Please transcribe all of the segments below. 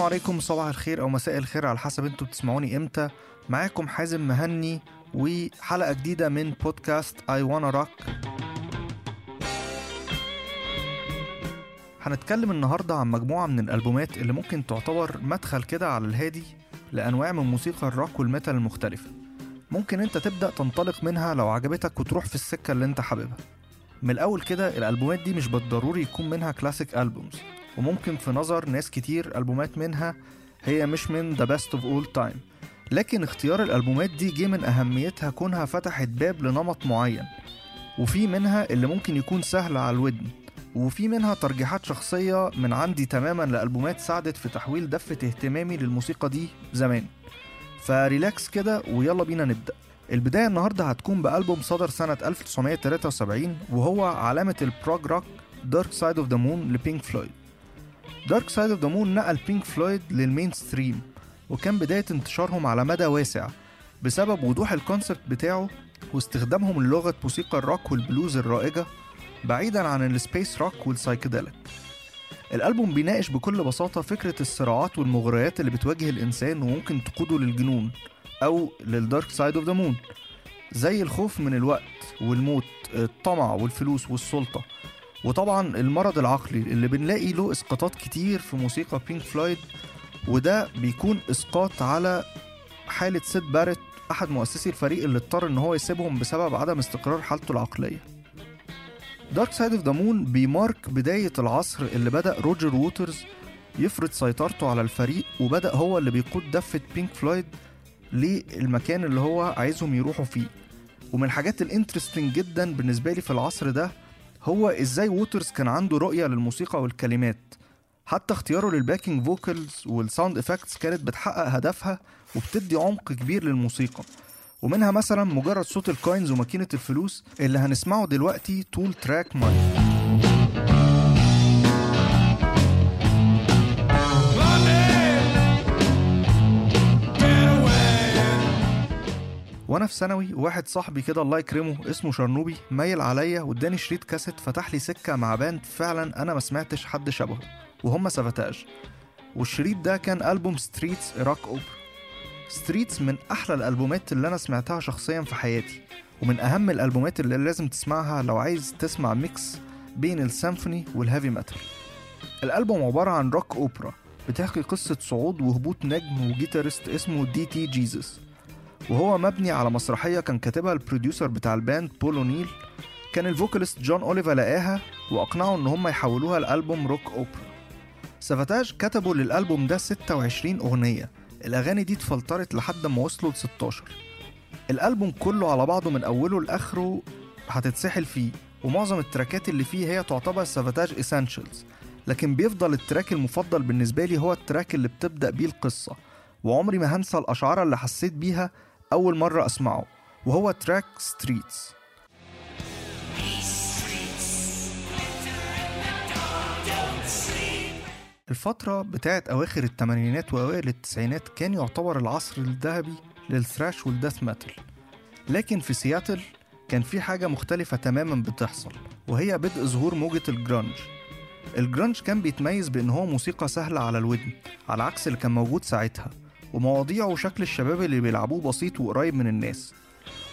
السلام عليكم صباح الخير أو مساء الخير على حسب أنتوا بتسمعوني إمتى. معاكم حازم مهني وحلقة جديدة من بودكاست اي وأنا روك هنتكلم النهارده عن مجموعة من الألبومات اللي ممكن تعتبر مدخل كده على الهادي لأنواع من موسيقى الروك وال metal المختلفة. ممكن أنت تبدأ تنطلق منها لو عجبتك وتروح في السكة اللي أنت حاببها. من الأول كده الألبومات دي مش بالضروري يكون منها classic albums وممكن في نظر ناس كتير ألبومات منها هي مش من the best of all time لكن اختيار الألبومات دي جه من أهميتها كونها فتحت باب لنمط معين. وفي منها اللي ممكن يكون سهل على الودن. وفي منها ترجيحات شخصية من عندي تماما لألبومات ساعدت في تحويل دفة اهتمامي للموسيقى دي زمان. ف relax كده ويلا بينا نبدأ. البداية النهاردة هتكون بألبوم صدر سنة 1973 وهو علامة ال prog rock Dark Side of the Moon ل Pink Floyd Dark Side of the Moon نقل Pink Floyd لل mainstream وكان بداية انتشارهم على مدى واسع بسبب وضوح ال concept بتاعه واستخدامهم للغة موسيقى الروك والبلوز الرائجة بعيدا عن ال space rock وال psychedelic الألبوم بيناقش بكل بساطة فكرة الصراعات والمغريات اللي بتواجه الإنسان وممكن تقوده للجنون أو لل dark side of the moon زي الخوف من الوقت والموت الطمع والفلوس والسلطة. وطبعا المرض العقلي اللي بنلاقي له إسقاطات كتير في موسيقى Pink Floyd وده بيكون إسقاط على حالة Syd Barrett أحد مؤسسي الفريق اللي اضطر إن هو يسيبهم بسبب عدم استقرار حالته العقلية. Dark Side of the Moon بي mark بداية العصر اللي بدأ Roger Waters يفرض سيطرته على الفريق وبدأ هو اللي بيقود دفة Pink Floyd للمكان اللي هو عايزهم يروحوا فيه ومن الحاجات ال interesting جدا بالنسبة لي في العصر ده هو إزاي Waters كان عنده رؤية للموسيقى والكلمات. حتى اختياره لل backing vocals وال sound effects كانت بتحقق هدفها وبتدي عمق كبير للموسيقى. ومنها مثلا مجرد صوت ال coins وماكينة الفلوس اللي هنسمعه دلوقتي طول track Money وأنا في ثانوي واحد صاحبي كده الله يكرمه اسمه شرنوبي مال عليا واداني شريط كاسيت فتح لي سكة مع band فعلا أنا ما سمعتش حد شبهه وهم Savatage والشريط ده كان ألبوم Streets rock opera Streets من أحلى الألبومات اللي أنا سمعتها شخصيا في حياتي ومن أهم الألبومات اللي لازم تسمعها لو عايز تسمع mix بين السيمفوني وال heavy metal الألبوم عبارة عن rock opera بتحكي قصة صعود وهبوط نجم و guitarist اسمه DT Jesus وهو مبني على مسرحية كان كاتبها ال producer بتاع ال band Paul O'Neill. كان ال vocalist Jon Oliva لقاها وأقنعه إن هم يحولوها لألبوم rock opera. Savatage كتبوا للألبوم ده 26 أغنية. الأغاني دي اتفلترت لحد ما وصلوا ل 16 الألبوم كله على بعضه من أوله لآخره هتتسحل فيه ومعظم التراكات اللي فيه هي تعتبر Savatage essentials لكن بيفضل ال track المفضل بالنسبة لي هو ال track اللي بتبدأ بيه القصة. وعمري ما هنسى القشعرة اللي حسيت بيها أول مرة أسمعه وهو track Streets الفترة بتاعت أواخر التمانينات وأوائل التسعينات كان يعتبر العصر الذهبي لل thrash وال death metal لكن في سياتل كان في حاجة مختلفة تماما بتحصل وهي بدء ظهور موجة الجرانج الجرانج كان بيتميز بأن هو موسيقى سهلة على الودن على عكس اللي كان موجود ساعتها. ومواضيعه وشكل الشباب اللي بيلعبوه بسيط وقريب من الناس.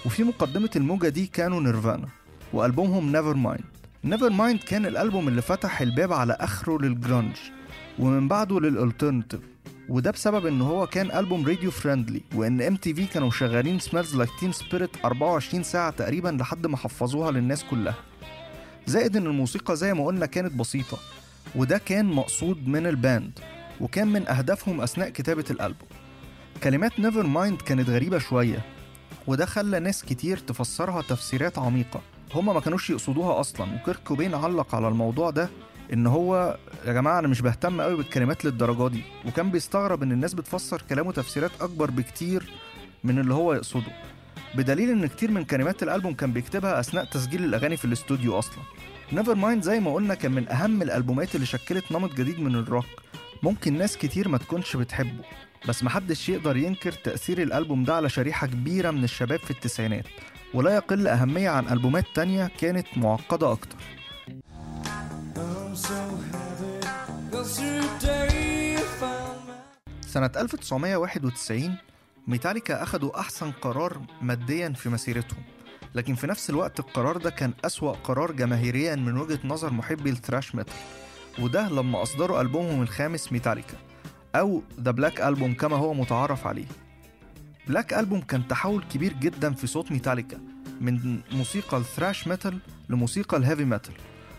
وفي مقدمة الموجة دي كانوا Nirvana وألبومهم Nevermind Nevermind كان الألبوم اللي فتح الباب على آخره للجرانج ومن بعده لل alternative وده بسبب إن هو كان ألبوم radio friendly وإن MTV كانوا شغالين Smells Like Teen Spirit 24 ساعة تقريبا لحد ما حفظوها للناس كلها. زائد إن الموسيقى زي ما قلنا كانت بسيطة وده كان مقصود من ال band وكان من أهدافهم أثناء كتابة الألبوم. كلمات Nevermind كانت غريبة شوية وده خلى ناس كتير تفسرها تفسيرات عميقة. هما ما كانوش يقصدوها أصلا وكيرت كوبين علق على الموضوع ده إن هو يا جماعة أنا مش بهتم قوي بالكلمات للدرجة دي وكان بيستغرب إن الناس بتفسر كلامه تفسيرات أكبر بكتير من اللي هو يقصده. بدليل إن كتير من كلمات الألبوم كان بيكتبها أثناء تسجيل الأغاني في الاستوديو أصلا. Nevermind زي ما قلنا كان من أهم الألبومات اللي شكلت نمط جديد من الروك. ممكن ناس كتير ما تكونش بتحبه بس محدش يقدر ينكر تأثير الألبوم ده على شريحة كبيرة من الشباب في التسعينات ولا يقل أهمية عن ألبومات تانية كانت معقدة أكتر. سنة 1991 ميتاليكا أخدوا أحسن قرار ماديا في مسيرتهم لكن في نفس الوقت القرار ده كان أسوأ قرار جماهيريا من وجهة نظر محبي ال thrash metal. وده لما أصدروا ألبومهم الخامس ميتاليكا أو The Black Album كما هو متعارف عليه. Black Album كان تحول كبير جدا في صوت ميتاليكا من موسيقى ال thrash metal لموسيقى ال heavy metal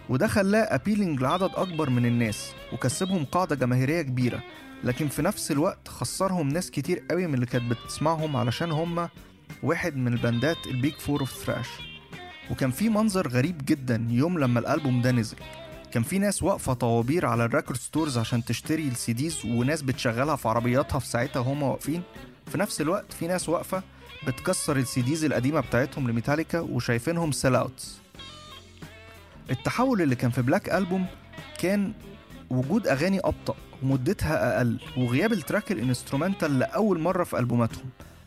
وده خلاه appealing لعدد أكبر من الناس وكسبهم قاعدة جماهيرية كبيرة لكن في نفس الوقت خسرهم ناس كتير قوي من اللي كانت بتسمعهم علشان هما واحد من الباندات ال Big Four of Thrash وكان في منظر غريب جدا يوم لما الألبوم ده نزل. كان في ناس واقفة طوابير على ال record stores عشان تشتري ال CDs وناس بتشغلها في عربياتها في ساعتها وهما واقفين. في نفس الوقت في ناس واقفة بتكسر ال CDs القديمة بتاعتهم لميتاليكا وشايفينهم sellouts التحول اللي كان في Black Album كان وجود أغاني أبطأ ومدتها أقل وغياب ال track ال instrumental لأول مرة في ألبوماتهم.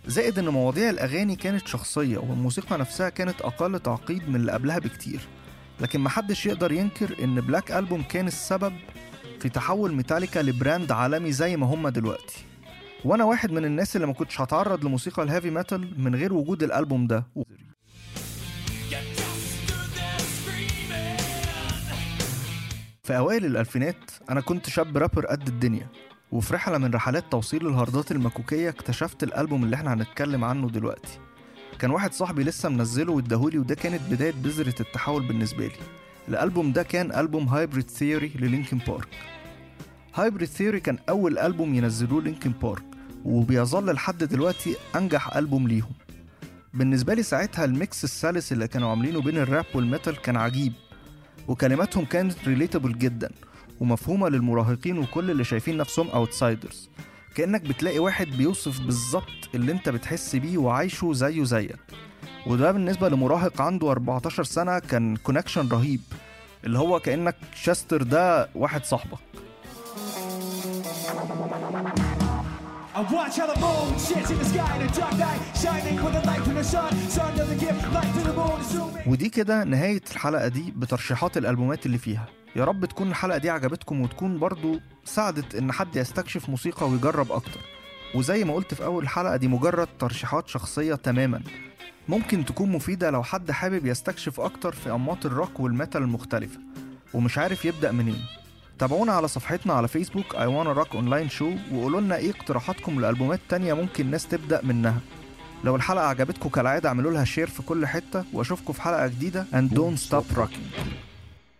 زائد إن مواضيع الأغاني كانت شخصية والموسيقى نفسها كانت أقل تعقيد من اللي قبلها بكتير. لكن محدش يقدر ينكر إن Black Album كان السبب في تحول ميتاليكا ل brand عالمي زي ما هما دلوقتي. وأنا واحد من الناس اللي ما كنتش هتعرض لموسيقى ال heavy metal من غير وجود الألبوم ده. في أوائل الألفينات أنا كنت شاب رابر قد الدنيا وفي رحلة من رحلات توصيل الهاردات المكوكية اكتشفت الألبوم اللي إحنا هنتكلم عنه دلوقتي. كان واحد صاحبي لسه منزله واداهولي وده كانت بداية بذرة التحول بالنسبة لي. الألبوم ده كان ألبوم Hybrid Theory ل Linkin Park. Hybrid Theory كان أول ألبوم ينزلوه Linkin Park وبيظل لحد دلوقتي أنجح ألبوم ليهم. بالنسبة لي ساعتها ال mix السلس اللي كانوا عاملينه بين الراب وال metal كان عجيب وكلماتهم كانت relatable جدا ومفهومة للمراهقين وكل اللي شايفين نفسهم outsiders كأنك بتلاقي واحد بيوصف بالظبط اللي انت بتحس بيه وعايشه زيه زيك وده بالنسبة لمراهق عنده 14 سنة كان connection رهيب اللي هو كأن Chester ده واحد صاحبك I watch how the moon sits in the sky in a dark night, shining with the light from the sun. Sun doesn't give light to the moon, assuming. ودي كده نهاية الحلقة دي بترشيحات الألبومات اللي فيها يا رب تكون الحلقة دي عجبتكم وتكون برضو ساعدت إن حد يستكشف موسيقى ويجرب أكتر. وزي ما قلت في أول حلقة دي مجرد ترشيحات شخصية تماما. ممكن تكون مفيدة لو حد حابب يستكشف أكتر في أنماط الروك والميتال المختلفة. ومش عارف يبدأ منين. تابعونا على صفحتنا على فيسبوك I wanna rock online show وقولوا لنا إيه اقتراحاتكم لألبومات تانية ممكن الناس تبدأ منها. لو الحلقة عجبتكم كالعادة اعملوا لها شير في كل حتة وأشوفكم في حلقة جديدة. And don't stop rocking.